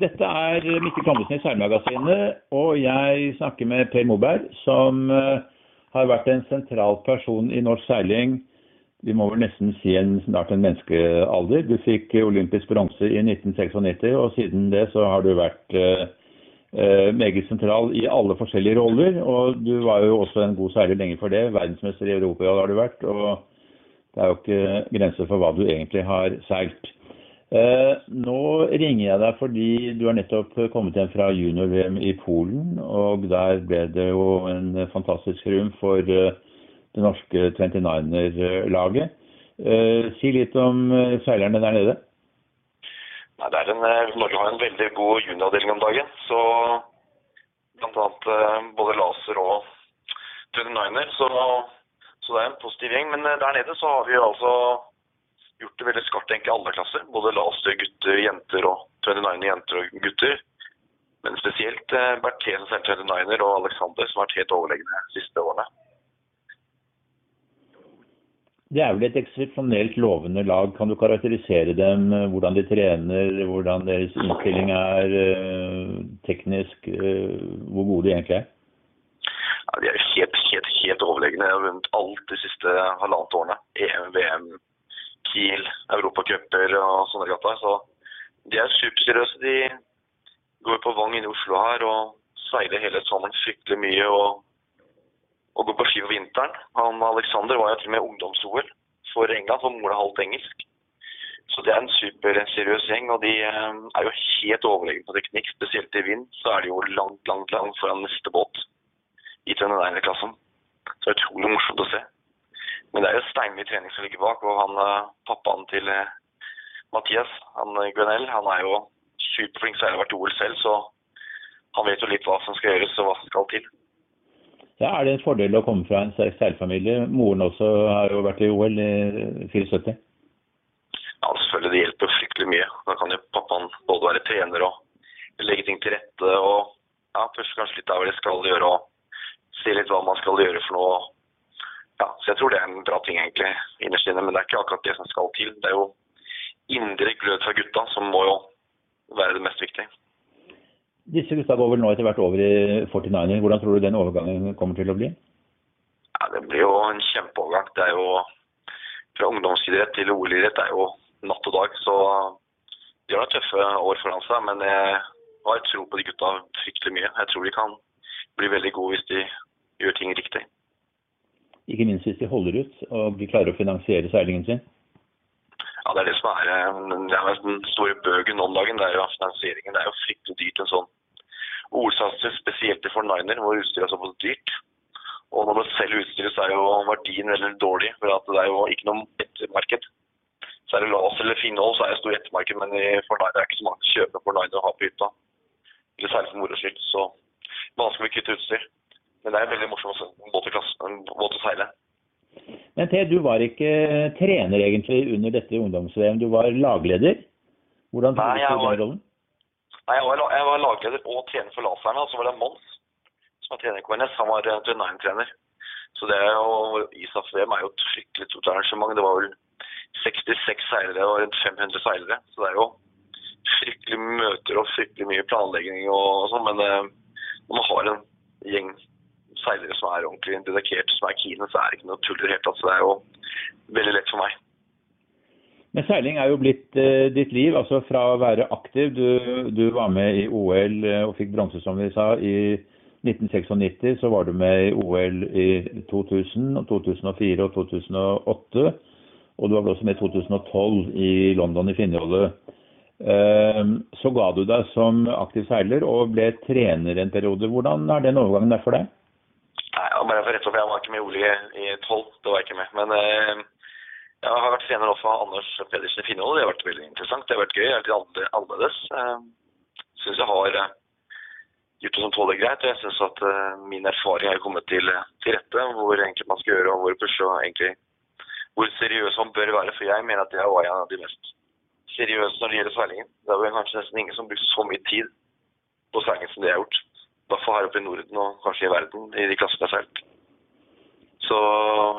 Dette er Mikkel Thommessen i Seilmagasinet, og jeg snakker med Per Moberg, som eh, har vært en sentral person i norsk seiling. Vi må vel nesten si en, snart en menneskealder. Du fikk olympisk bronse i 1996, og siden det så har du vært eh, eh, meget sentral i alle forskjellige roller. Og du var jo også en god seiler lenge for det. Verdensmester i Europa har du vært. Og det er jo ikke grenser for hva du egentlig har seilt. Eh, nå ringer jeg deg fordi du har nettopp kommet hjem fra junior-VM i Polen. Og der ble det jo en fantastisk rum for eh, det norske 29er-laget. Eh, si litt om seilerne der nede. Nei, det er en, Norge har en veldig god junioravdeling om dagen. Så bl.a. både laser og 29er. Så, så, det er en positiv gjeng. Men der nede så har vi altså gjort det veldig skarpt egentlig i alle klasser. Både laser, gutter, jenter og 29 jenter og gutter. Men spesielt eh, Berthé som er 29er og Alexander som har vært helt overlegne de siste årene. Det er vel et eksepsjonelt lovende lag. Kan du karakterisere dem, eh, hvordan de trener, hvordan deres innstilling er eh, teknisk, eh, hvor gode de egentlig er? Ja, de er helt, helt, helt overlegne vunnet alt de siste halvannet årene. EM, VM, Kiel, europacuper og sånne gata. Så de er superseriøse. De går på Vang inne i Oslo her og seiler hele sommeren fryktelig mye og, og går på ski på vinteren. Han Alexander var jo til og med ungdoms-OL for England, for mora halvt engelsk. Så det er en superseriøs gjeng, og de eh, er jo helt overlegne på teknikk. Spesielt i vind så er de jo langt, langt, langt foran neste båt i 29-klassen. Så det er utrolig morsomt å se. Men det er jo steinmye trening som ligger bak. Og han, eh, pappaen til eh, Mathias, han eh, han er jo superflink så har vært i OL selv, så han vet jo litt hva som skal gjøres og hva som skal til. Ja, Er det en fordel å komme fra en seilfamilie? Moren også har jo vært i OL i 74. Ja, selvfølgelig. Det hjelper fryktelig mye. Da kan jo pappaen både være trener og legge ting til rette. og ja, Først kanskje litt av hva de skal gjøre og si litt hva man skal gjøre for noe ja, så jeg tror det er en bra ting egentlig innerst inne, men det er ikke akkurat det som skal til. Det er jo indre glød fra gutta som må jo være det mest viktige. Disse gutta går vel nå etter hvert over i 49er. Hvordan tror du den overgangen kommer til å bli? Ja, Det blir jo en kjempeovergang. Det er jo fra ungdomsidrett til OL-idrett er jo natt og dag. Så de har tøffe år foran seg, men jeg har tro på de gutta fryktelig mye. Jeg tror de kan bli veldig gode hvis de gjør ting riktig. Ikke minst hvis de holder ut og de klarer å finansiere seilingen sin. Ja, Det er det som er, eh, det er den store bøgen om dagen. det er jo Finansieringen det er jo fryktelig dyrt. en sånn Ordsatser spesielt for Niner, hvor utstyret er såpass dyrt. Og når man selger utstyret, så er jo verdien veldig dårlig. For at det er jo ikke noe ettermarked. Så er det laser eller finhold, så er det stor ettermarked. Men for Niner er det ikke så mange som kjøper for Niner å ha på hytta. Eller særlig for moro skyld. Så vanskelig å kutte utstyr. Men det er en veldig morsom båt å seile. Men T, du var ikke trener egentlig under dette ungdoms-VM, du var lagleder? Hvordan tok du den rollen? Nei, jeg var, jeg var, lagleder og trener for laserne. Og så var det Mons som var trener i KNS. Han var 29-trener. Eh, så det jo, ISAF-VM er jo et fryktelig stort arrangement. Det var vel 66 seilere og rundt 500 seilere. Så det er jo fryktelig møter og fryktelig mye planlegging og sånn. Men eh, når man har en gjeng seilere som er ordentlig dedikerte, som er keene, så er det ikke noe tull i det hele tatt. Så det er jo veldig lett for meg. Men seiling er jo blitt eh, ditt liv, altså fra å være aktiv. Du, du var med i OL eh, og fikk bronse, som vi sa, i 1996. Så var du med i OL i 2000, 2004 og 2008. Og du var også med i 2012 i London i Finnjollet. Eh, så ga du deg som aktiv seiler og ble trener en periode. Hvordan er den overgangen der for deg? Nei, bare for rett opp, Jeg var ikke med Ole i tolv, det var jeg ikke med. Men eh, jeg har vært trener også av Anders Pedersen i Finnhold. Det har vært veldig interessant. Det har vært gøy. Jeg har vært annerledes. Eh, syns jeg har eh, gjort det som tåler greit. og Jeg syns at eh, min erfaring har kommet til, til, rette. Hvor egentlig man skal gjøre, og hvor pushe, og egentlig hvor seriøs man bør være. For jeg mener at jeg var en av de mest seriøse når det gjelder seilingen. Det er kanskje nesten ingen som brukte så mye tid på seilingen som det jeg har gjort fall her oppe i Norden og kanskje i verden, i de klassene jeg seilt. Så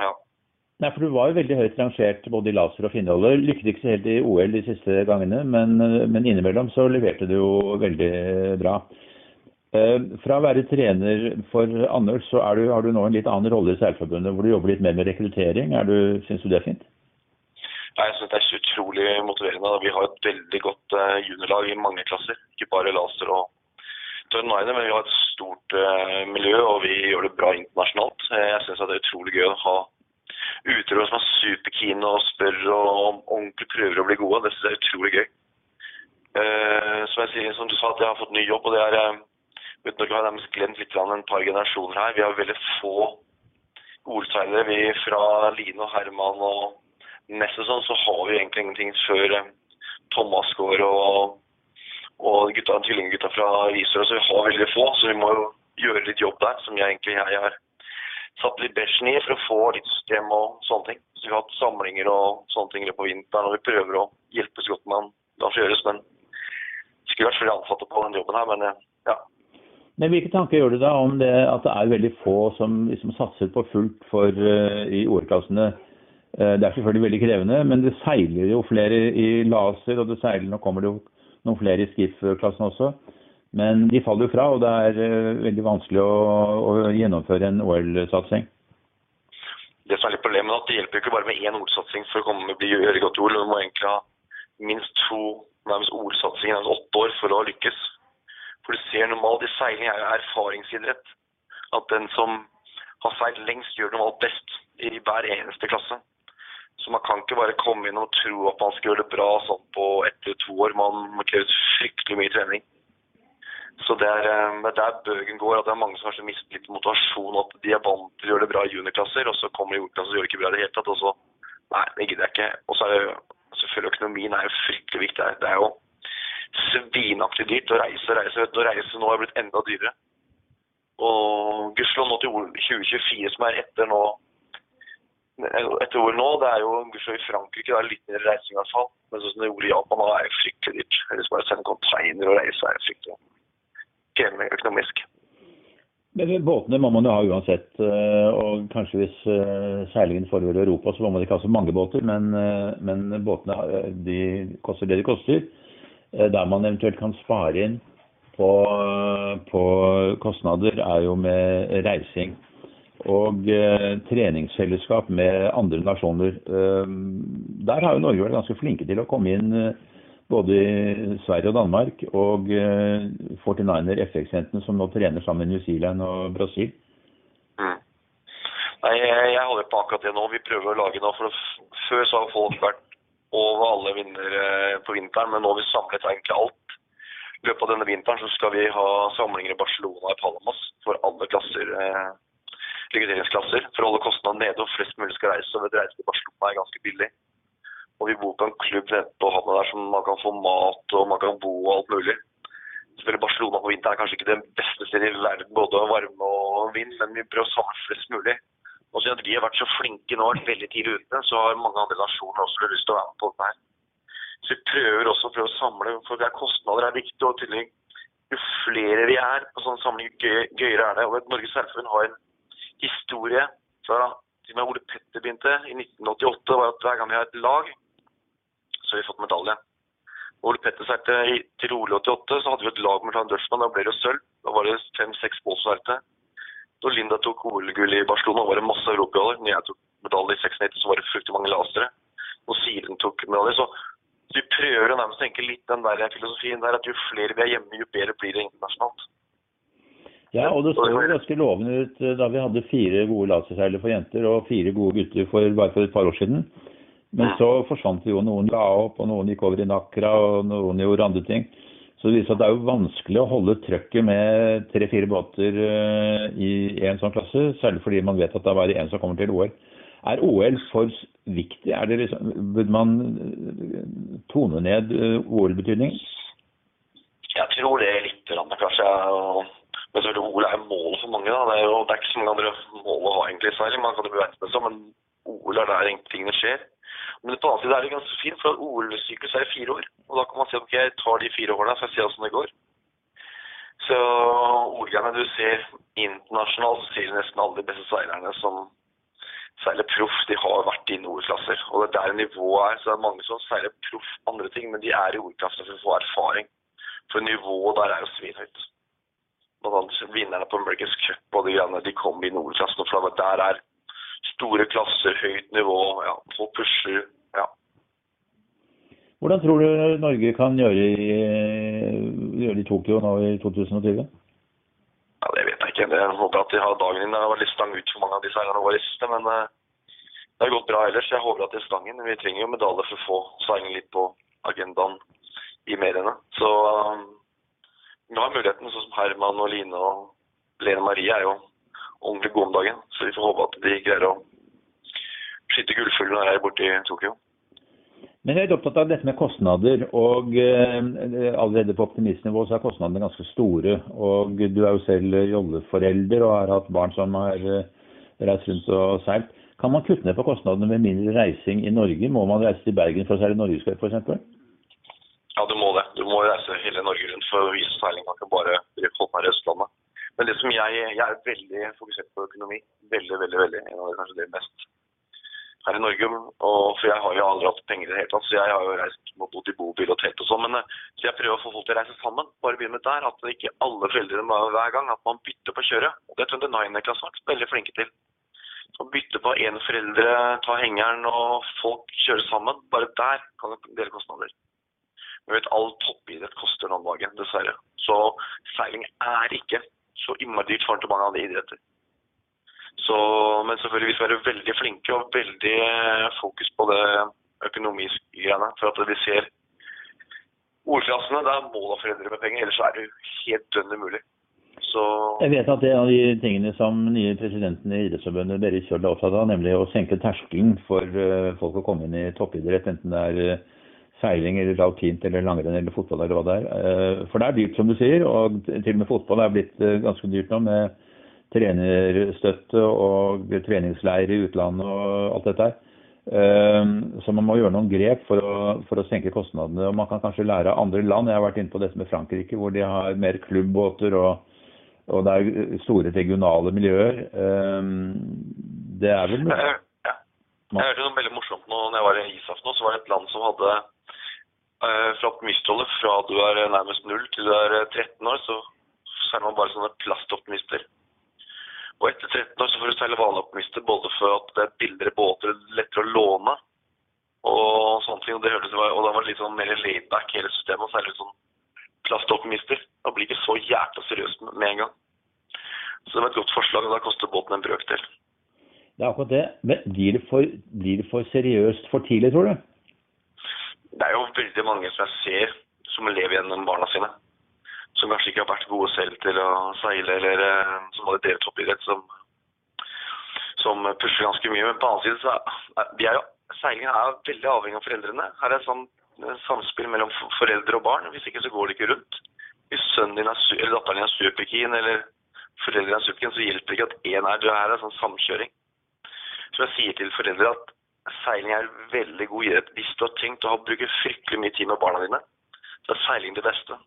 ja. Nei, for Du var jo veldig høyt rangert både i laser og finneholder. Lykket ikke så helt i OL de siste gangene, men, men innimellom så leverte du jo veldig bra. Eh, fra å være trener for Anders, så du, har du nå en litt annen rolle i Seilforbundet, hvor du jobber litt mer med rekruttering. Syns du det er fint? Nei, jeg synes det er utrolig motiverende. Vi har et veldig godt uh, juniorlag i mange klasser. Ikke bare laser og tørnline, men vi har et stort uh, miljø, og vi gjør det bra internasjonalt. Jeg syns det er utrolig gøy å ha utøvere som er superkeen og spør og ordentlig prøver å bli gode. Det synes jeg er utrolig gøy. Uh, som, sier, som du sa, at jeg har fått ny jobb. og det er Uten å har nærmest glemt litt en par generasjoner her. Vi har veldig få OL-seilere. Vi fra Line og Herman og Ness sånn, så har vi egentlig ingenting før Thomas går og, og gutta, tvillinggutta fra Risør. Så vi har veldig få, så vi må jo gjøre litt jobb der, som jeg egentlig jeg har satt litt bæsjen i for å få litt system og sånne ting. Så vi har hatt samlinger og sånne ting på vinteren, og vi prøver å hjelpe så godt man lar seg gjøres. Men det skulle vært flere ansatte på den jobben her, men eh, ja. Men Hvilke tanker gjør du da om det at det er veldig få som liksom satser på fullt for, uh, i OL-klassene? Uh, det er selvfølgelig veldig krevende, men det seiler jo flere i laser, og det seiler, nå kommer det jo noen flere i skiff-klassen også. Men de faller jo fra, og det er uh, veldig vanskelig å, å gjennomføre en OL-satsing. Det som er litt problemet, er at det hjelper ikke bare med én OL-satsing for å komme med bli gjøre godt OL. Du må egentlig ha minst to nærmest OL-satsinger, altså åtte år, for å lykkes. For du ser normalt i seiling er jo erfaringsidrett. At den som har seilt lengst, gjør normalt best i hver eneste klasse. Så man kan ikke bare komme inn og tro at man skal gjøre det bra sånn på ett eller to år. Man må kreve fryktelig mye trening. Så det er eh, der bøgen går, at det er mange som kanskje mister litt motivasjon. At de er vant til å gjøre det bra i juniorklasser, og så kommer de i jordklasser og gjør det ikke bra i det hele tatt. Og så Nei, det gidder jeg ikke. Og så er det selvfølgelig økonomien er jo fryktelig viktig. Det er jo svinaktig dyrt å reise og reise. Å reise nå er blitt enda dyrere. Og gudskjelov nå til 2024, som er etter nå etter OL nå, det er jo i Frankrike, det er litt mer reising i hvert fall. Men sånn som det gjorde i Japan, da er det fryktelig dyrt. Ellers bare sende container og reise er fryktelig krevende økonomisk. Men Båtene må man jo ha uansett. Eh, og kanskje hvis eh, seilingen foregår i Europa, så må man ikke ha så mange båter. Men, eh, men båtene de koster det de koster. Der man eventuelt kan spare inn på, på kostnader, er jo med reising. Og eh, treningsfellesskap med andre nasjoner. Eh, der har jo Norge vært ganske flinke til å komme inn eh, både i Sverige og Danmark, og 49er eh, FX-jentene som nå trener sammen med New Zealand og Brasil. Mm. Nei, jeg holder på akkurat det nå. Vi prøver å lage nå. for Før så har folk vært over alle vinnere på vinteren, men nå har vi samlet egentlig alt. I løpet av denne vinteren så skal vi ha samlinger i Barcelona og Palamas for alle klasser, eh, rekrutteringsklasser. For å holde kostnadene nede og flest mulig skal reise. Og et reise til Barcelona er ganske billig. Og vi bor på en klubb nede på havna der som man kan få mat og man kan bo og alt mulig. Selvfølgelig Barcelona på vinteren er kanskje ikke det beste stedet i verden, både varme og vind, men vi prøver å samle flest mulig. Og siden vi har vært så flinke nå, veldig tidlig ute, så har mange andre nasjoner også lyst til å være med på dette her. Så vi prøver også å prøve å samle, for det er kostnader er viktig. Og tydelig jo flere vi er på sånn samling, jo gøyere er det. Og Norges Særforbund har en historie fra til med Ole Petter begynte i 1988, var at hver gang vi har et lag, så har vi fått medalje. Ole Petter seilte til OL 88, så hadde vi et lag med Klein Dutchman. Da ble det sølv. Da var det fem-seks bål som seilte. Når Linda tok OL-gull i Barcelona, var det masse europaballer. Når jeg tok medalje i 96, så var det fryktelig mange lasere. Når Siren tok medalje, så vi prøver å nærmest tenke litt den der filosofien der at jo flere vi er hjemme, jo bedre blir det internasjonalt. Ja, og det så jo ganske lovende ut eh, da vi hadde fire gode laserseilere for jenter og fire gode gutter for bare for et par år siden. Men så forsvant jo noen la opp, og noen gikk over i Nakra, og noen gjorde andre ting. Så det viser at det er jo vanskelig å holde trøkket med tre-fire båter uh, i en sånn klasse, særlig fordi man vet at det er bare én som kommer til OL. Er OL for viktig? Er det liksom, Burde man eh, tone ned OL-betydningen? Jeg tror det er litt, kanskje. Men så OL er målet for mange. Da. Det, er jo, det er ikke så mange andre mål å ha egentlig i Sverige. Man kan jo bevege seg, men OL er der tingene skjer. Men på den annen side er det ganske fint, for OL-syklus er fire år. Og da kan man si at ok, jeg tar de fire årene, så jeg ser åssen det går. Så OL-greiene du ser internasjonalt, så du nesten alle de beste seilerne som seiler proff, de har vært i OL-klasser. Og det er der nivået er. Så det er mange som seiler proff andre ting, men de er i OL-klasser for å få erfaring. For nivået der er jo svinhøyt. Blant annet vinnerne på Americans Cup og de greiene, de kom i OL-klassen. For der er store klasser, høyt nivå, ja, folk pusher. ja. Hvordan tror du Norge kan gjøre i, gjøre i Tokyo nå i 2020? Ja, Det vet jeg ikke. Jeg håper at de har dagen inn. Det har vært litt stang ut for mange av de seilerne våre siste, men uh, det har gått bra ellers. Jeg håper at det er stangen. Vi trenger jo medaljer for å få seiling litt på agendaen i mediene. Så vi har muligheten, sånn som Herman og Line og Lene Marie er jo ordentlig gode om dagen. Så vi får håpe at de greier å skyte gullfugl når jeg er borte i Tokyo. Men jeg er opptatt av dette med kostnader. og eh, Allerede på optimistnivå så er kostnadene ganske store. og Du er jo selv jolleforelder og har hatt barn som har eh, reist rundt og seilt. Kan man kutte ned på kostnadene med mindre reising i Norge? Må man reise til Bergen for å seile norgescup f.eks.? Ja, du må det. Du må reise hele Norge rundt for å vise seiling. Man kan bare i Østlandet. Men det som jeg, jeg er veldig fokusert på økonomi. Veldig, veldig, veldig. En av det kanskje det mest her i Norge. Og, for jeg har jo aldri hatt penger i det hele tatt, så jeg har jo reist mot bodd i bobil og telt og sånn. Men eh, så jeg prøver å få folk til å reise sammen. Bare begynne med der. At ikke alle foreldrene må hver gang. At man bytter på kjøret. Og det tror jeg Nine-klassen har vært veldig flinke til. Å bytte på én foreldre, ta hengeren og folk kjører sammen. Bare der kan det dele kostnader. Vi vet all toppidrett koster noen dagen, dessverre. Så seiling er ikke så innmari dyrt for mange andre idretter. Så, men selvfølgelig vi skal være veldig flinke og veldig eh, fokus på det økonomiske greiene. For at vi ser ordklassene, der måler foreldre med penger. Ellers er det helt dønn umulig. Så... Jeg vet at det er en av de tingene som nye presidenten i Idrettsforbundet, Berit Kjøll er opptatt av, nemlig å senke terskelen for uh, folk å komme inn i toppidrett, enten det er uh, seiling eller alpint eller langrenn eller fotball eller hva det er. Uh, for det er dyrt, som du sier, og til og med fotball er blitt ganske dyrt nå med trenerstøtte og treningsleir i utlandet og alt dette her. Ehm, så man må gjøre noen grep for å, for å, senke kostnadene. og Man kan kanskje lære av andre land. Jeg har vært inne på dette med Frankrike, hvor de har mer klubbbåter og, og det er store regionale miljøer. Det er vel noe. Jeg hørte noe veldig morsomt nå når jeg var i ISAF nå. Så var det et land som hadde fra optimistholdet fra du er nærmest null til du er 13 år, så, seiler er man bare sånne plastoptimister. Og etter 13 år så får du seile vanlige både for at det er billigere båter, lettere å låne og sånne ting. Og det, hørtes, og da var det litt sånn mer laidback hele systemet. Og det sånn plastoptimister. Da blir ikke så jækla seriøst med en gang. Så det var et godt forslag, og da koster båten en brøkdel. Det er akkurat det. Men blir det, for, blir det for seriøst for tidlig, tror du? Det er jo veldig mange som jeg ser som lever gjennom barna sine som kanskje ikke har vært gode selv til å seile, eller uh, som hadde drevet toppidrett, som, som pusher ganske mye. Men på annen side så er, er jo, seilingen er veldig avhengig av foreldrene. Her er et sånn eh, samspill mellom foreldre og barn. Hvis ikke så går det ikke rundt. Hvis sønnen din er, eller datteren din er superkeen, eller foreldrene er superkeen, så hjelper det ikke at én er død. Her er sånn samkjøring. Så jeg sier til foreldre at seiling er veldig god idrett. Hvis du har tenkt å bruke fryktelig mye tid med barna dine, så er seiling det beste.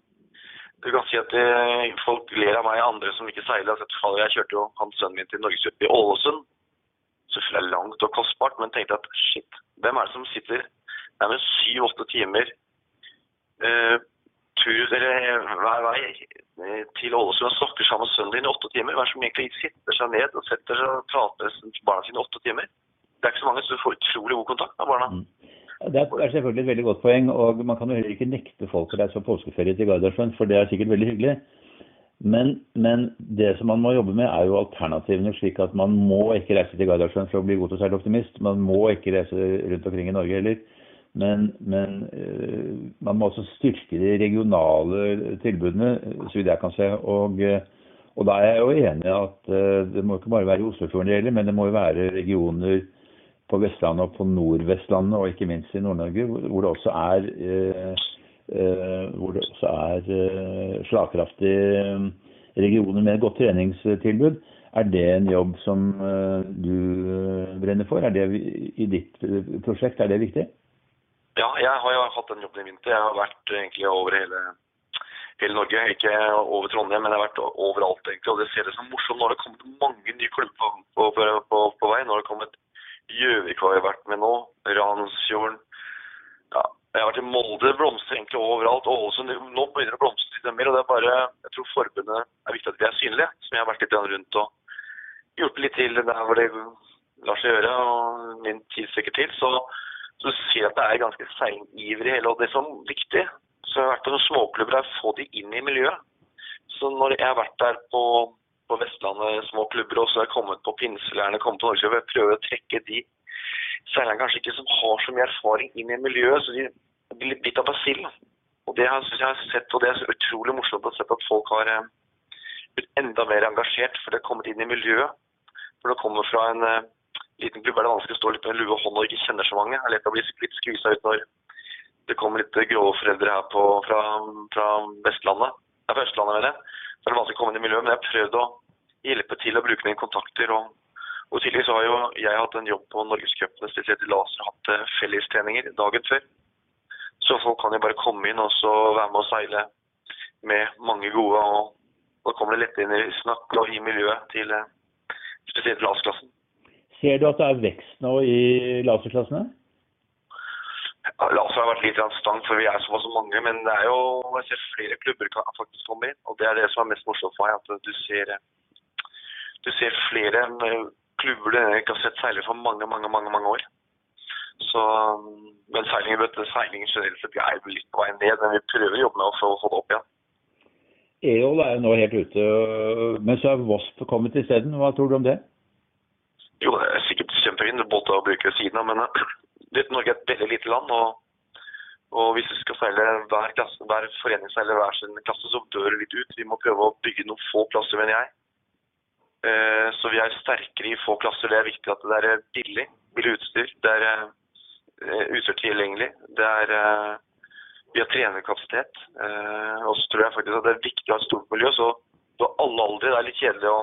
Du kan si at eh, folk ler av meg, andre som ikke seiler. Jeg kjørte jo han sønnen min til Norgescup i Ålesund. Selvfølgelig er det langt og kostbart, men tenkte at shit, hvem er det som sitter nærmest syv-åtte timer eh, tur eller hver vei eh, til Ålesund og snakker sammen med sønnen din i åtte timer? Hva er det som egentlig sitter seg ned og setter seg og prater med barna sine i åtte timer? Det er ikke så mange, så du får utrolig god kontakt med barna. Mm. Det er selvfølgelig et veldig godt poeng. og Man kan jo heller ikke nekte folk å reise på påskeferie til Gardarsjøen, for det er sikkert veldig hyggelig. Men, men, det som man må jobbe med, er jo alternativene. slik at Man må ikke reise til Gardarsjøen for å bli god til å seile optimist. Man må ikke reise rundt omkring i Norge heller. Men, men øh, man må også styrke de regionale tilbudene, så vidt jeg kan se. Og, og da er jeg jo enig i at øh, det må ikke bare være Oslofjorden det gjelder, men det må jo være regioner på Vestlandet og på Nordvestlandet, og ikke minst i Nord-Norge, hvor det også er, eh, eh, det også er eh, slagkraftige regioner med et godt treningstilbud. Er det en jobb som du brenner for? Er det i ditt prosjekt er det viktig? Ja, jeg har jo hatt den jobben i vinter. Jeg har vært egentlig over hele, hele Norge. Ikke over Trondheim, men jeg har vært overalt. egentlig. Og det ser ut som morsomt når det kommet mange nye klubber på, på, på, på vei. Når det kommer Gjøvik har jeg vært med nå. Ransfjorden. Ja, jeg har vært i Molde. Blomstrer egentlig overalt. Ålesund nå begynner det å blomstre litt mer. og det er bare, Jeg tror forbundet er viktig at vi er synlige, som jeg har vært litt rundt og gjort litt til der hvor det lar seg gjøre. og Min tid strekker til. Så, så ser jeg at det er ganske seilivrig hele. Og det som er viktig, så jeg har vært på noen småklubber, er få de inn i miljøet. Så når jeg har vært der på på Vestlandet, små klubber også. så har kommet på pinselærerne, kommet på Norge. Jeg prøver å trekke de seilerne kanskje ikke som har så mye erfaring inn i miljøet, så de blir litt bitt av basillen. Og det har jeg sett, og det er så utrolig morsomt å se at folk har eh, blitt enda mer engasjert, for det har kommet inn i miljøet. For det kommer fra en uh, liten klubb er det vanskelig å stå litt med lue og hånd og ikke kjenner så mange. Det er lett å bli litt skvisa ut når det kommer litt grove foreldre her på, fra, fra Vestlandet. Det er på Østlandet, mener jeg så er vanskelig å komme inn i miljøet. Men jeg har prøvd å hjelpe til å bruke mine kontakter. og og tidligere så har jo jeg hatt en jobb på Norgescupene, spesielt i laser, hatt eh, fellestreninger dagen før. Så folk kan jo bare komme inn og så være med og seile med mange gode. Og da kommer det lett inn i snakk og i miljøet til eh, spesielt laserklassen. Ser du at det er vekst nå i laserklassene? Laser har vært litt stang, for vi er såpass mange. Men det er jo, jeg ser flere klubber kan faktisk komme inn. Og det er det som er mest morsomt for meg. At du ser, du ser flere klubber du ikke har sett seile for mange, mange, mange, mange år. Så, men seilingen, seilingen generelt sett er litt på vei ned, men vi prøver å jobbe med å få, få det opp igjen. EOL er jo nå helt ute, men så er Wasp kommet isteden. Hva tror du om det? Jo, det er sikkert kjempefint båt å bruke siden av, men land. og, og hvis vi skal seile hver, klasse, hver forening seile hver sin klasse, så dør det litt ut. Vi må prøve å bygge noen få plasser, mener jeg. Eh, så vi er sterkere i få klasser. Det er viktig at det er billig, billig utstyr. Det er eh, utstyr tilgjengelig. Det er eh, vi har trenerkapasitet. Og så tror jeg faktisk at det er viktig å ha et stort miljø. Så du har alle aldre. Det er litt kjedelig å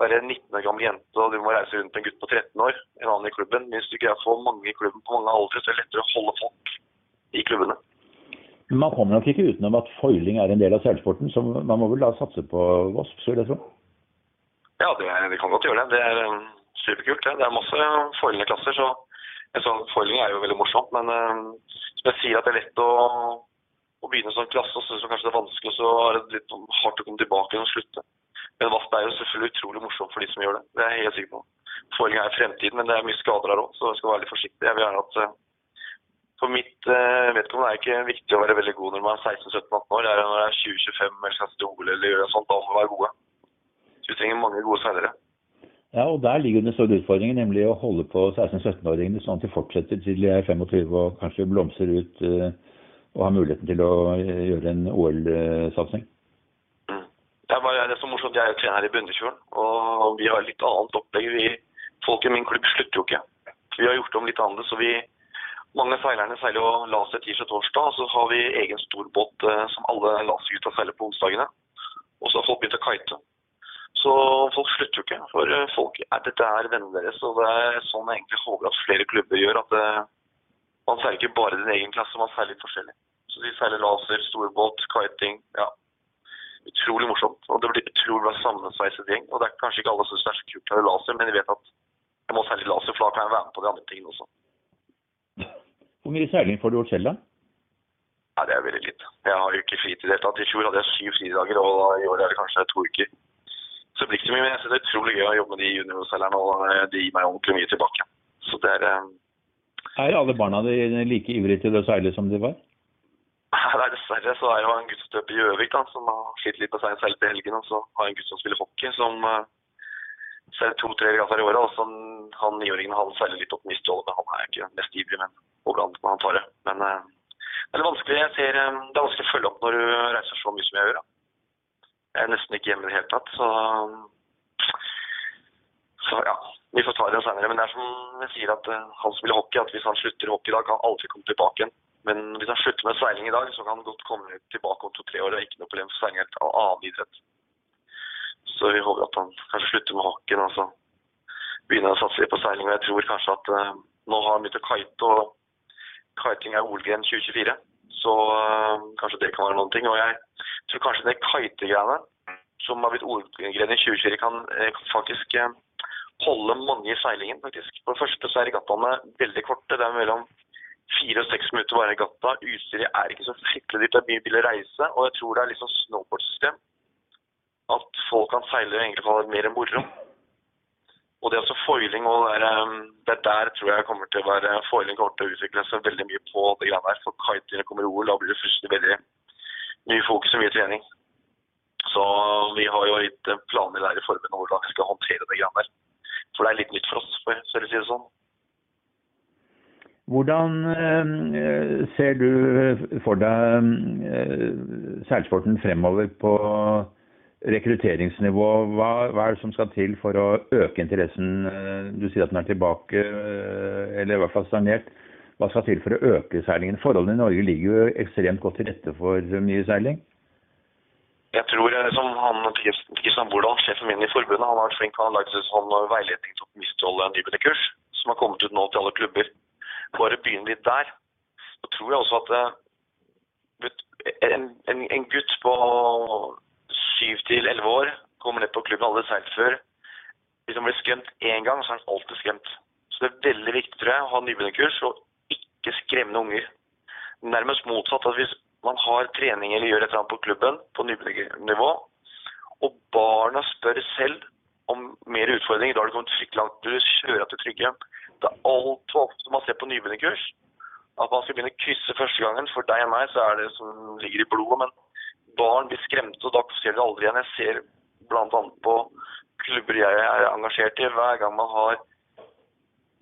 være 19 år gammel jente og du må reise rundt med en gutt på 13 år, en annen i klubben. Hvis du greier å få mange i klubben på mange aldre, så er det lettere å holde folk i klubbene. Men man kommer nok ikke utenom at foiling er en del av seilsporten, så man må vel da satse på Wasp, skulle jeg tro? Ja, det, er, det, kan godt gjøre det. Det er um, superkult. Det. det er masse foilende klasser, så en sånn foiling er jo veldig morsomt. Men um, som jeg sier at det er lett å, å begynne som klasse, og så kanskje det er vanskelig, så er det litt hardt å komme tilbake og slutte. Men Vast er jo selvfølgelig utrolig morsomt for de som gjør det. Det er jeg helt sikker på. Foiling er fremtiden, men det er mye skader her òg, så jeg skal være litt forsiktig. Jeg vil gjerne at eh, For mitt uh, vedkommende er det ikke viktig å være veldig god når man er 16-17-18 år. Det er når det er 20-25 eller skal til OL eller gjøre sånt, da må man være gode. Så vi trenger mange gode seilere. Ja, og der ligger den store utfordringen, nemlig å holde på 16-17-åringene sånn at de fortsetter til de er 25 og kanskje blomstrer ut uh, og har muligheten til å gjøre en OL-satsing. Det er bare det som er morsomt. Jeg er jo trener i Bunnefjorden, og vi har litt annet opplegg. Vi, folk i min klubb slutter jo ikke. Vi har gjort om litt annet, så vi mange seilerne seiler jo laser tirsdag torsdag, og så har vi egen storbåt eh, som alle lasergutta seiler på onsdagene. Og så har folk begynt å kite. Så folk slutter jo ikke. For eh, folk, er, dette er vennene deres, og det er sånn jeg egentlig håper at flere klubber gjør. At det, eh, man seiler ikke bare din egen klasse, man seiler litt forskjellig. Så de seiler laser, storbåt, kiting. ja, utrolig morsomt. Og det blir utrolig bra sammensveiset gjeng. Og det er kanskje ikke alle som syns det er så kult med laser, men de vet at jeg må seile laser, for da kan jeg være med på de andre tingene også. Hvor mye seiling får du gjort selv, da? Nei, Det er veldig lite. Jeg har jo ikke fritid i det hele tatt. I fjor hadde jeg syv fridager, og i år er det kanskje to uker. Så det blir ikke så mye, men jeg synes det er utrolig gøy å jobbe med de juniorseilerne, og de gir meg ordentlig mye tilbake. Så det er eh, Er alle barna dine like ivrige til å seile som de var? Nei, dessverre så er jo en gutt støp i Gjøvik da, som har slitt litt på seg selv til helgen. Og så har jeg en gutt som spiller hockey, som uh, seiler to-tre ganger i året. Og så han niåringen han seiler litt opp Mistholdet, men han er ikke mest ivrig. Men overalt når han tar det. Men uh, det er jeg ser, um, det er vanskelig å følge opp når du reiser så mye som jeg gjør. Da. Jeg er nesten ikke hjemme i det hele tatt. Så, så ja, vi får ta det senere. Men det er som jeg sier at uh, han spiller hockey, at hvis han slutter hockey i dag, kan han aldri komme tilbake igjen. Men hvis han slutter med seiling i dag, så kan han godt komme tilbake om to-tre år. Det er ikke noe problem for seiling helt annen idrett. Så vi håper at han kanskje slutter med hockeyen og så begynner å satse på seiling. Og jeg tror kanskje at uh, nå har han begynt å kite, og kiting er OL-gren 2024. Så uh, kanskje det kan være noen ting. Og jeg tror kanskje det kitegreiene som har blitt OL-gren i 2024, kan uh, faktisk holde mange i seilingen, faktisk. For det første så er regattaene veldig korte. Det er mellom fire og seks minutter hver regatta. Utstyret er ikke så fryktelig dyrt, det er mye billig reise. Og jeg tror det er litt sånn snowboardsystem. At folk kan seile egentlig ha mer moro. Og det er også foiling og det er, um, det er der tror jeg kommer til å være foiling kommer til å utvikle seg veldig mye på det greiene der. For kiting kommer i OL, da blir det først veldig mye fokus og mye trening. Så vi har jo litt planer der i forbundet hvordan vi skal håndtere det greiene der. For det er litt nytt for oss, for å si det sånn. Hvordan eh, ser du for deg eh, seilsporten fremover på rekrutteringsnivå? Hva, hva, er det som skal til for å øke interessen? Eh, du sier at den er tilbake, eller i hvert fall stagnert. Hva skal til for å øke seilingen? Forholdene i Norge ligger jo ekstremt godt til rette for mye seiling. Jeg tror som han Kristian Bordal, sjefen min i forbundet, han har vært flink. Han har lagd sånn veiledning til optimistholde nybegynnerkurs som har kommet ut nå til alle klubber bare begynn litt der. Så tror jeg også at en, en, en gutt på syv til elleve år kommer ned på klubben, aldri seilt før. Hvis han blir skremt én gang, så er han alltid skremt. Så det er veldig viktig tror jeg, å ha nybegynnerkurs og ikke skremmende unger. Nærmest motsatt. at Hvis man har trening eller gjør et eller annet på klubben på nybegynnernivå, og barna spør selv om mer utfordringer, da har det kommet fryktelig langt. Du kjører til trygge det er altfor ofte man ser på nybegynnerkurs. At man skal begynne å krysse første gangen. For deg og meg så er det som ligger i blodet. Men barn blir skremte, og da ser de aldri igjen. Jeg ser bl.a. på klubber jeg er engasjert i. Hver gang man har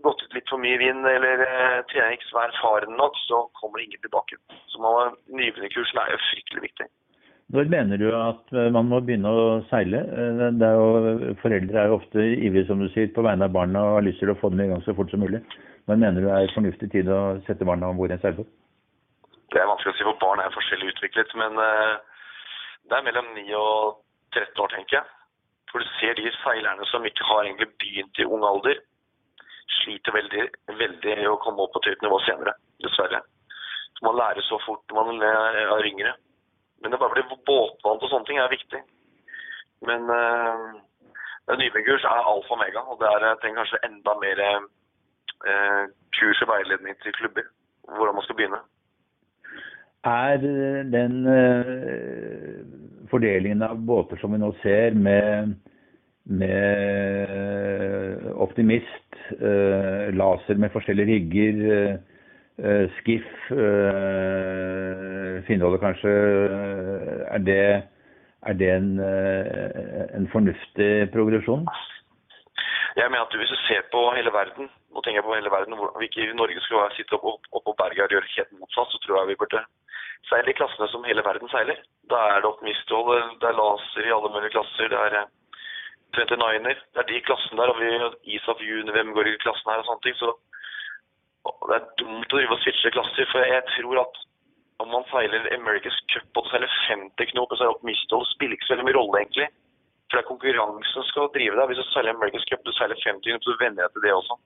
gått ut litt for mye vind eller eh, trener ikke erfaren nok, så kommer det ingen tilbake. Så nybegynnerkursen er jo fryktelig viktig. Når mener du at eh, man må begynne å seile? Eh, er jo, foreldre er jo ofte ivrige som du sier, på vegne av barna og har lyst til å få dem i gang så fort som mulig. Men mener du det er fornuftig tid å sette barna om bord i en seilbåt? Det er vanskelig å si, for barn er forskjellig utviklet. Men uh, det er mellom 9 og 13 år, tenker jeg. For du ser de seilerne som ikke har egentlig begynt i ung alder, sliter veldig, veldig i å komme opp på et høyt nivå senere, dessverre. Så man lærer så fort når man er yngre. Men det bare blir båtvant og sånne ting er viktig. Men uh, nybegynnerkurs er alfa og mega, og det er, jeg trenger kanskje enda mer uh, kurs og veiledning til klubber. Hvordan man skal begynne. Er den uh, fordelingen av båter som vi nå ser, med, med optimist, laser med forskjellige rigger, uh, skiff, Finnholdet kanskje, eh, er det, er det en, eh, en, fornuftig progresjon? Jeg mener at Hvis du ser på hele verden, nå tenker jeg på hele verden, hvor vi ikke i Norge skulle sitte oppe opp, opp på berget og gjøre helt motsatt, så tror jeg vi burde seile i klassene som hele verden seiler. Da er det optimisthold, det er laser i alle mulige klasser, det er 29-er. Eh, det er de klassene der, og vi ISAF Juni, hvem går i klassen her og sånne ting. Så det er dumt å drive og switche klasser, for jeg tror at om man seiler America's Cup og du seiler 50 knop så er opp Mistol, spiller ikke så veldig mye rolle, egentlig. For det er konkurransen som skal drive deg. Hvis du seiler America's Cup du seiler 50 knop, så venner jeg til det også.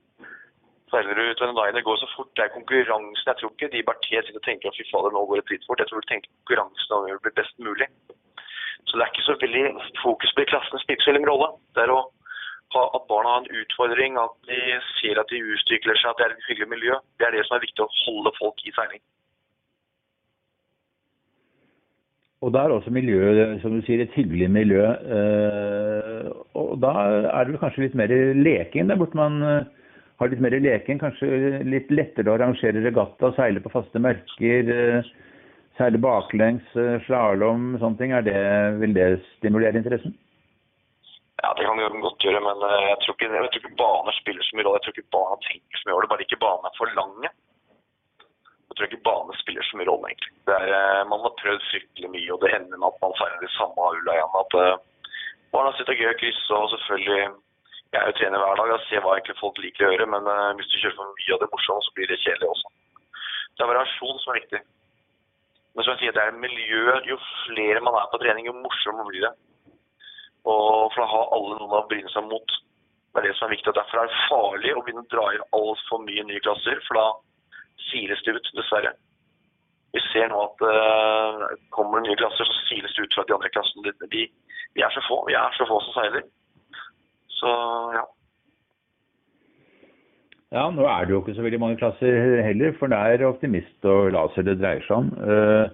Seiler du ut en liner, går så fort. Det er konkurransen. Jeg tror ikke de Berthet sitter og tenker at fy fader, nå går det dritfort. Jeg tror de tenker konkurransen om å det best mulig. Så det er ikke så veldig fokus på de klassene spiller så rolle. Det er å ha, at barna har en utfordring, at de ser at de utvikler seg, at det er et hyggelig miljø. Det er det som er viktig å holde folk i seiling. Og da er også miljøet, som du sier, et hyggelig miljø. Eh, og da er det kanskje litt mer leking der borte man eh, har litt mer leken. Kanskje litt lettere å arrangere regatta, seile på faste merker. Eh, seile baklengs, slalåm, sånne ting. Det, vil det stimulere interessen? Ja, det kan det godt gjøre, men jeg tror ikke, jeg tror ikke baner spiller så mye rolle. Jeg tror ikke barna tenker så mye over det, bare ikke banene er for lange. Jeg tror ikke bane spiller så mye rolle, egentlig. Er, eh, man har prøvd fryktelig mye, og det hender med at man seiler de samme hulla igjen. At uh, barna er gøy å krysse, og selvfølgelig Jeg er jo trener hver dag og ser hva egentlig folk liker å gjøre, men uh, hvis du kjører for mye av det morsomme, så blir det kjedelig også. Det er variasjon som er viktig. Men som jeg sier, det er miljøet. Jo flere man er på trening, jo morsommere blir det. Og for å ha alle noen å bryne seg mot. Det er det som er viktig. Derfor er det farlig å begynne å dra inn altfor mye nye klasser. for da siles det ut, dessverre. Vi ser nå at uh, kommer det nye klasser, så siles det ut fra de andre klassene. De, de, er så få vi er så få som seiler. Så ja. Ja, nå er det jo ikke så veldig mange klasser heller, for det er optimist og laser det dreier seg om. Uh,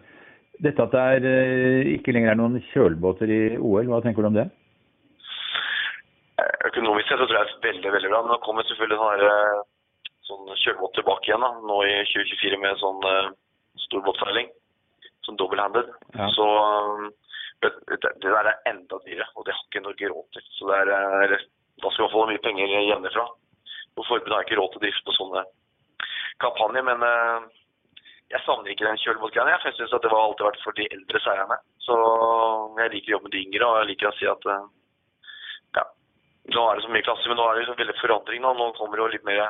dette at det er, uh, ikke lenger er noen kjølbåter i OL, hva tenker du om det? Økonomisk sett så tror jeg det er veldig veldig bra. Nå kommer selvfølgelig sånn, sånn kjølbåt tilbake igjen da, nå i 2024 med sånn uh, storbåtseiling. Sånn double-handed. Ja. Så det, det, der er enda dyrere, og det har ikke Norge råd til. Så er, da skal man få mye penger hjemmefra. Og forbundet har ikke råd til å drifte sånne kampanjer. Men uh, jeg savner ikke den kjølebåtgreia. Jeg syns det har alltid vært for de eldre seierne. Så jeg liker å jobbe med de yngre, og jeg liker å si at uh, ja, nå er det så mye klasse, men nå er det liksom veldig forandring. Nå, nå kommer det jo litt mer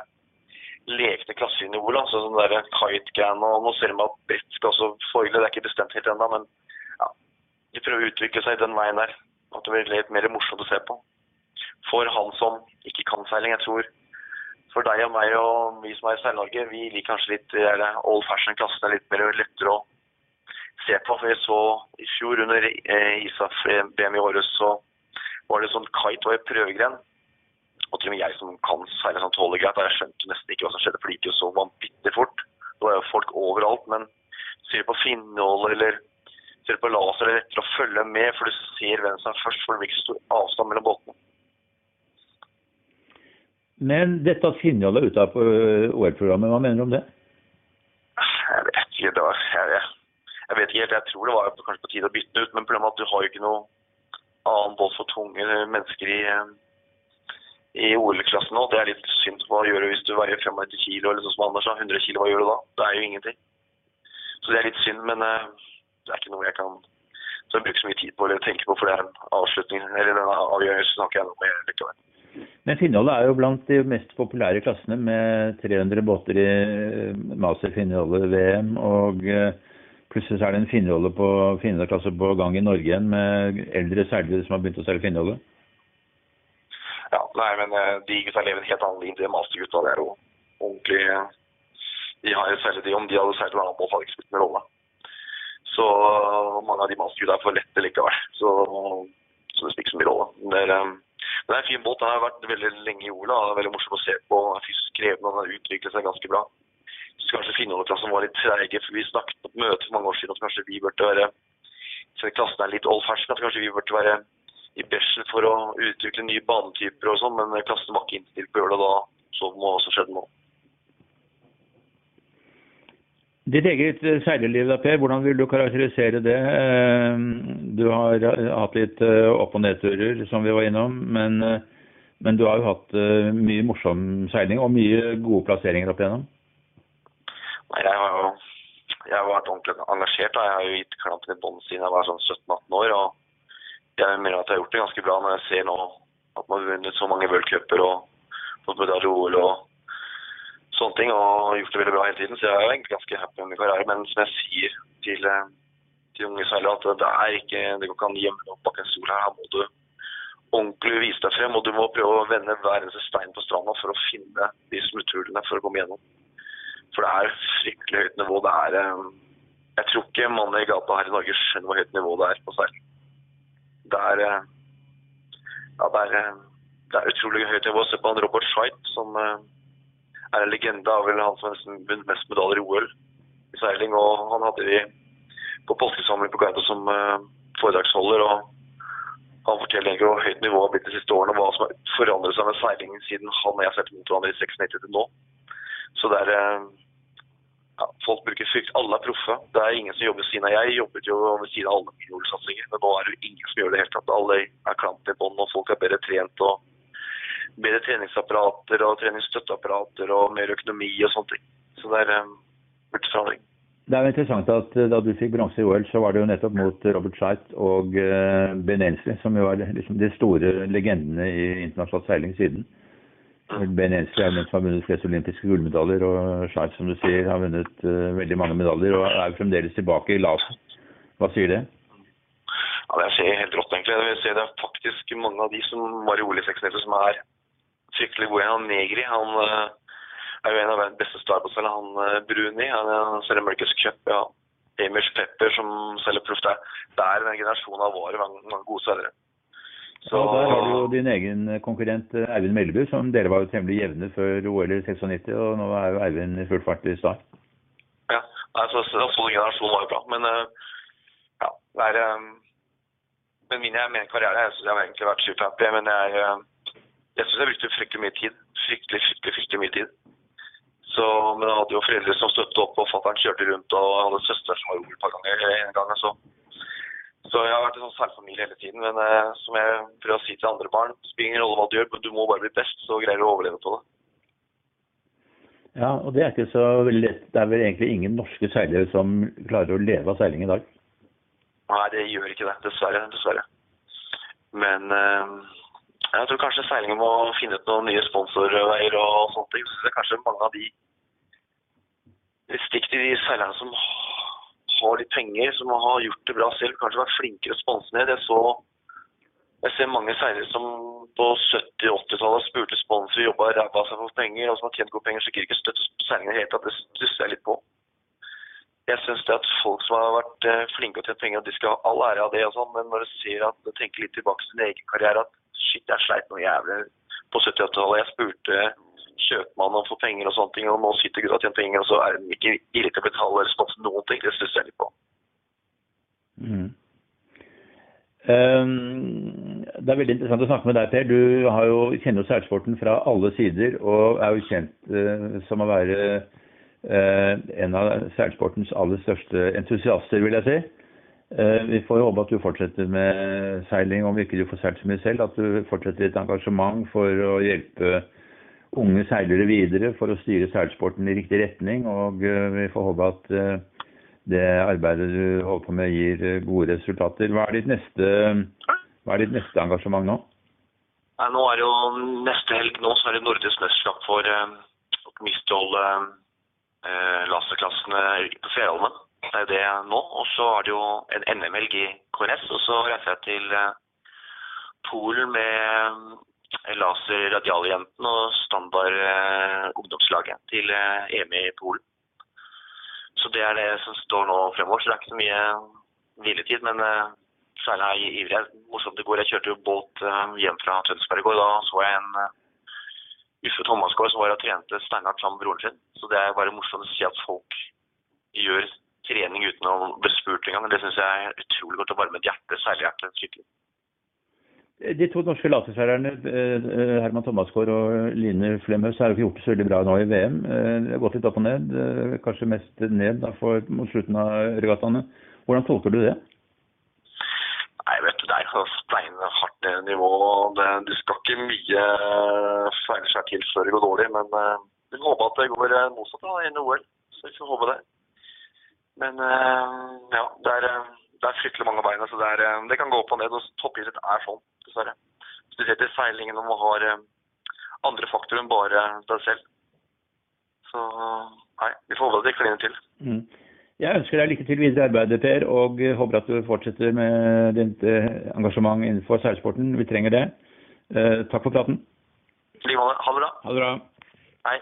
lekne klasser inn i. Altså sånn der kite-gan, og nå ser vi at brett skal også foile. Det er ikke bestemt helt ennå, men ja, de prøver å utvikle seg den veien der. At det blir litt mer morsomt å se på. For han som ikke kan seiling, jeg tror for deg og meg og vi som er i Seil-Norge, vi liker kanskje litt old fashion-klassene litt mer lettere å se på. For vi så i fjor under eh, ISAF-BM i Århus, så var det sånn kite og en prøvegren. Og til og med jeg som kan seile sånn tåler greit, jeg skjønte nesten ikke hva som skjedde, for det gikk jo så vanvittig fort. Det var jo folk overalt. Men ser du på finnål eller ser du på laser, det er lettere å følge med, for du ser hvem som er først, for det blir ikke stor avstand mellom båtene. Men dette at Finjal er ute av OL-programmet, hva mener du om det? Jeg vet ikke. Det var, jeg, jeg, vet ikke helt. Jeg tror det var kanskje på tide å bytte ut. Men problemet er at du har jo ikke noe annen båt for tunge mennesker i, i OL-klassen nå. Det er litt synd. Hva gjør du hvis du veier 95 kilo, eller sånn som Anders sa, 100 kilo, hva gjør du da? Det er jo ingenting. Så det er litt synd, men uh, det er ikke noe jeg kan bruker så mye tid på eller tenke på, for det er en avslutning, eller denne avgjørelsen ikke jeg noe med likevel. Men Finnholdet er jo blant de mest populære klassene med 300 båter i Master Finnholdet-VM. Og plutselig plutselig er det en Finnholdet på Finnholdet-klasse på gang i Norge igjen med eldre seilere som har begynt å seile Finnholdet. Ja, nei, men eh, de gutta lever en helt annen linje enn mastergutta. Det er jo ordentlig De har seilt de, Om de hadde seilt en annen båt, hadde ikke spilt noen rolle. Så mange av de mastergutta er for lette likevel. Så, så det spiller ikke så mye rolle. Det er, eh, men det er en fin båt. Den har vært veldig lenge i Ola. Det er veldig morsom å se på. Den er fysisk krevende, og den har utviklet seg ganske bra. Så kanskje Finnholdeklassen var litt treige, for vi snakket på et møte for mange år siden at kanskje vi burde være så klassen er litt old fashion, at kanskje vi burde være i bresjen for å utvikle nye banetyper og sånn, men klassen var ikke innstilt på å gjøre det da. Så må også skjedde nå. Ditt eget eh, seilerliv, da, Per, hvordan vil du karakterisere det? Eh, du har hatt litt eh, opp- og nedturer, som vi var innom. Men, men, du har jo hatt mye morsom seiling og mye gode plasseringer opp igjennom? Nei, jeg har jo jeg har vært ordentlig engasjert. Jeg har jo gitt klampen i bånn siden jeg var sånn 17-18 år. og Jeg mener at jeg har gjort det ganske bra når jeg ser nå at man har vunnet så mange worldcuper og fått medalje OL og sånne ting, og gjort det veldig bra hele tiden. Så jeg er egentlig ganske happy med min karriere. Men som jeg sier til, eh, til unge seilere, at det er ikke det går ikke an å gjemme deg opp bak en stol her. Her må du ordentlig vise deg frem, og du må prøve å vende hver eneste stein på stranda for å finne de smutthullene for å komme gjennom. For det er fryktelig høyt nivå. Det er eh, Jeg tror ikke mannen i gata her i Norge skjønner hvor høyt nivå det er på seil. Det er eh, Ja, det er, det er utrolig høyt nivå. Se på han Robert Schweit, som er en legende av vel han som har vunnet mest medaljer i OL i seiling. Og han hadde vi på påskesamling på Gardermoen som uh, foredragsholder. og Han forteller egentlig hvor høyt nivået har blitt de siste årene, og hva som har forandret seg med seilingen siden han og jeg seilte mot hverandre i 96 til nå. Så det er uh, ja, Folk bruker frykt. Alle er proffe. Det er ingen som jobber ved siden av. Jeg jobbet jo ved siden av alle mine OL-satsinger, men nå er det jo ingen som gjør det helt tatt. Alle er klamp i bånn, og folk er bedre trent. og bedre treningsapparater og treningsstøtteapparater og mer økonomi og sånne ting. Så det er um, blitt forandring. Det er jo interessant at eh, da du fikk bronse i OL, så var det jo nettopp mot Robert Scheidt og uh, Ben Elsley, som jo er liksom de store legendene i internasjonal seiling siden. Mm. Ben Elsley er den som har vunnet flest olympiske gullmedaljer, og Scheidt, som du sier, har vunnet uh, veldig mange medaljer og er fremdeles tilbake i LAS. Hva sier det? Ja, Det er helt rått, egentlig. Jeg ser det er faktisk mange av de som var i OL i 96 som er fryktelig god. Han Negri han uh, er jo en av verdens beste startbåtselgere. Han uh, Bruni han selger America's Cup. ja. Amish Pepper som selger proff. Det, er en generasjon av våre mange, gode selgere. Så ja, Der har du jo din egen konkurrent Eivind Melleby, som dere var jo temmelig jevne før OL i 96, og nå er jo Eivind i full fart i start. Ja, altså, så generasjonen var jo bra. Men ja, det er Men min mener karriere, jeg har egentlig vært superhappy. Men jeg, jeg syns jeg brukte fryktelig mye tid. Fryktelig, fryktelig, fryktelig mye tid. Så, men jeg hadde jo foreldre som støttet opp, og fatter'n kjørte rundt, og jeg hadde søster som var ung et par ganger. en gang. Så. så jeg har vært en sånn særfamilie hele tiden. Men eh, som jeg prøver å si til andre barn, spiller ingen rolle hva du gjør, men du må bare bli best, så greier du å overleve på det. Ja, og det er ikke så veldig lett. Det er vel egentlig ingen norske seilere som klarer å leve av seiling i dag? Nei, det gjør ikke det. Dessverre. Dessverre. Men eh, jeg tror kanskje seilingen må finne ut noen nye sponsorveier og sånne ting. Så det er kanskje mange av de Stikk til de seilerne som har litt penger, som har gjort det bra selv, kanskje vært flinkere å sponse ned. Jeg, så, jeg ser mange seilere som på 70-80-tallet spurte sponsorer, jobba ræva seg for penger, og som har tjent gode penger, så gidder ikke støtte seilingen i det hele tatt. Det stusser jeg litt på. Jeg syns at folk som har vært eh, flinke og tjent penger, de skal ha all ære av det, og sånn, men når du ser at du tenker litt tilbake til din egen karriere, at shit, jeg sleit noe jævlig på 70-80-tallet. Jeg spurte kjøpmannen om å få penger og sånne ting, og nå sitter gutta og tjener penger, og så er de ikke villige til å betale eller sponse noen ting. Det stusser jeg litt på. Mm. Um, det er veldig interessant å snakke med deg, Per. Du jo, kjenner jo seilsporten fra alle sider, og er jo kjent uh, som å være uh, en av seilsportens aller største entusiaster, vil jeg si. Uh, vi får håpe at du fortsetter med seiling, om ikke du får seilt så mye selv. At du fortsetter ditt engasjement for å hjelpe unge seilere videre for å styre seilsporten i riktig retning. Og eh, vi får håpe at eh, det arbeidet du holder på med gir eh, gode resultater. Hva er ditt neste, er ditt neste engasjement nå? Nei, nå er det jo Neste helg nå så er det nordisk mesterskap for uh, mistholde eh, laserklassene på Fjerholmen. Det er det nå. Og så er det jo en NM-helg i KNS. Og så reiser jeg til uh, Polen med Laser Radialjentene og standard eh, ungdomslaget til eh, EM i Polen. Så det er det som står nå fremover. Så det er ikke så mye hviletid. Men eh, særlig er jeg ivrig. Morsomt i går. Jeg kjørte jo båt eh, hjem fra Tønsberg i går. Da så jeg en Uffe Thomasgaard som var og trente steinhardt sammen med broren sin. Så det er bare morsomt å si at folk gjør trening uten å bli spurt engang. Det syns jeg er utrolig godt å varme et hjerte, seilhjerte, skikkelig. De to norske laserseilerne, eh, eh, Herman Thomasgaard og Line Flemhaus, har jo gjort det så veldig bra nå i VM. Eh, det har gått litt opp og ned, kanskje mest ned da, for, mot slutten av regattaene. Hvordan tolker du det? Nei, vet du, Det er steinhardt nivå. Det, det skal ikke mye feilskjær til før det går dårlig. Men vi håper at det går motsatt da, i OL. Så vi får håpe det. Men ja, det er, det er fryktelig mange bein. Så det, er, det kan gå opp og ned. og Toppidrett er sånn dessverre. Spesielt i seilingen når man har eh, andre faktorer enn bare deg selv. Så nei, vi får håpe at det kliner til. Mm. Jeg ønsker deg lykke til videre i arbeidet, Per, og håper at du fortsetter med ditt eh, engasjement innenfor seilsporten. Vi trenger det. Eh, takk for praten. I like måte. Ha det bra. Ha det bra. Hei.